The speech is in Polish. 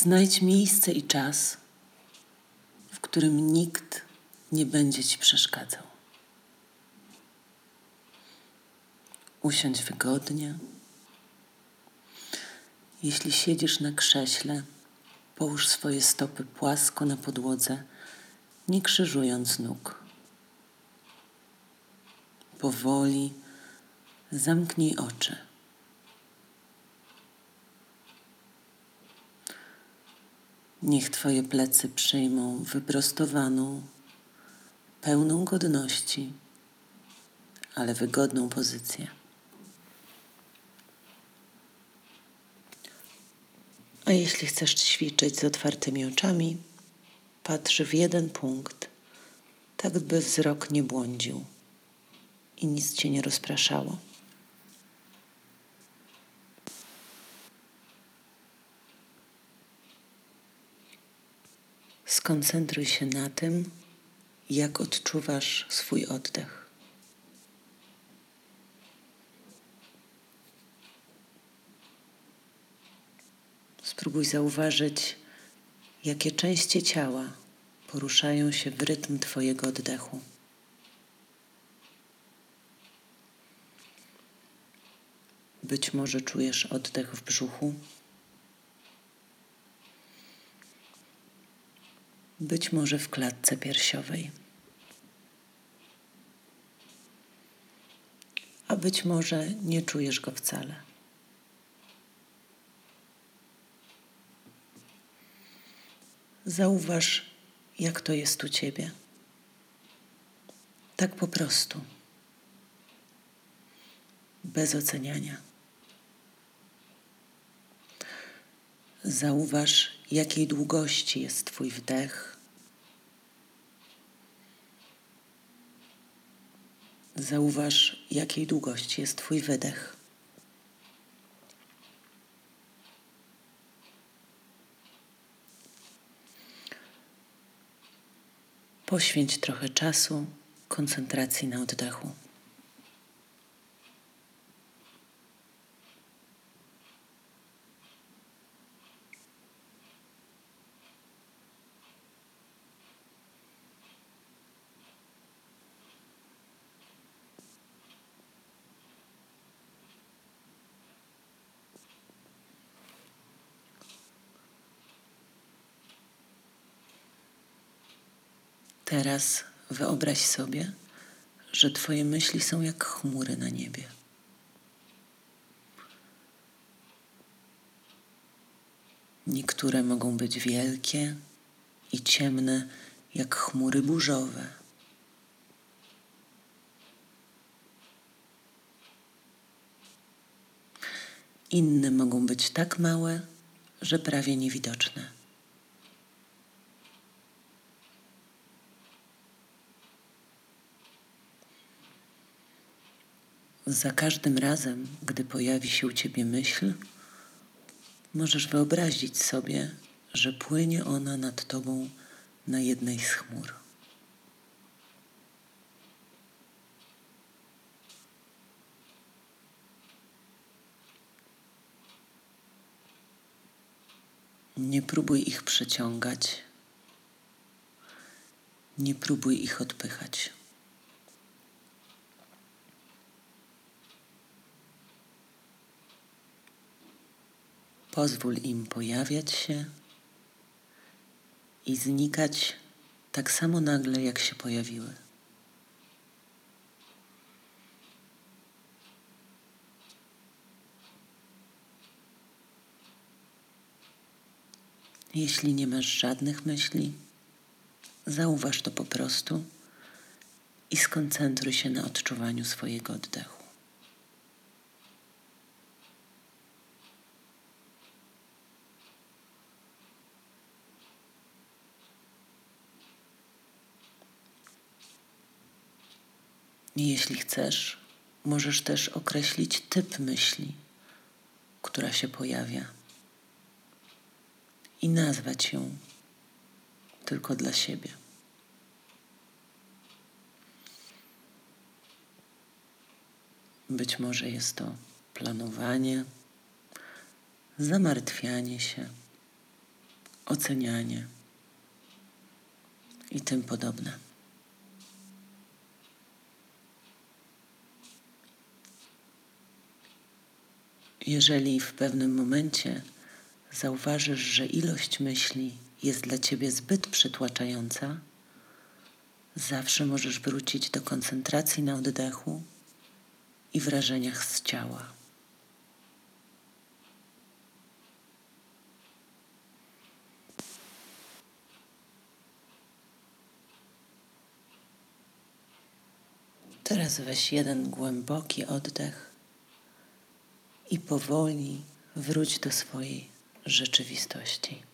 Znajdź miejsce i czas, w którym nikt nie będzie ci przeszkadzał. Usiądź wygodnie. Jeśli siedzisz na krześle, połóż swoje stopy płasko na podłodze, nie krzyżując nóg. Powoli zamknij oczy. Niech Twoje plecy przyjmą wyprostowaną, pełną godności, ale wygodną pozycję. A jeśli chcesz ćwiczyć z otwartymi oczami, patrz w jeden punkt, tak by wzrok nie błądził i nic cię nie rozpraszało. Skoncentruj się na tym, jak odczuwasz swój oddech. Spróbuj zauważyć, jakie części ciała poruszają się w rytm Twojego oddechu. Być może czujesz oddech w brzuchu. Być może w klatce piersiowej. A być może nie czujesz go wcale. Zauważ, jak to jest u ciebie. Tak po prostu. Bez oceniania. Zauważ, jakiej długości jest Twój wdech. Zauważ, jakiej długości jest Twój wydech. Poświęć trochę czasu koncentracji na oddechu. Teraz wyobraź sobie, że Twoje myśli są jak chmury na niebie. Niektóre mogą być wielkie i ciemne, jak chmury burzowe. Inne mogą być tak małe, że prawie niewidoczne. Za każdym razem, gdy pojawi się u ciebie myśl, możesz wyobrazić sobie, że płynie ona nad tobą na jednej z chmur. Nie próbuj ich przeciągać, nie próbuj ich odpychać. Pozwól im pojawiać się i znikać tak samo nagle, jak się pojawiły. Jeśli nie masz żadnych myśli, zauważ to po prostu i skoncentruj się na odczuwaniu swojego oddechu. Jeśli chcesz, możesz też określić typ myśli, która się pojawia i nazwać ją tylko dla siebie. Być może jest to planowanie, zamartwianie się, ocenianie i tym podobne. Jeżeli w pewnym momencie zauważysz, że ilość myśli jest dla ciebie zbyt przytłaczająca, zawsze możesz wrócić do koncentracji na oddechu i wrażeniach z ciała. Teraz weź jeden głęboki oddech i powoli wróć do swojej rzeczywistości.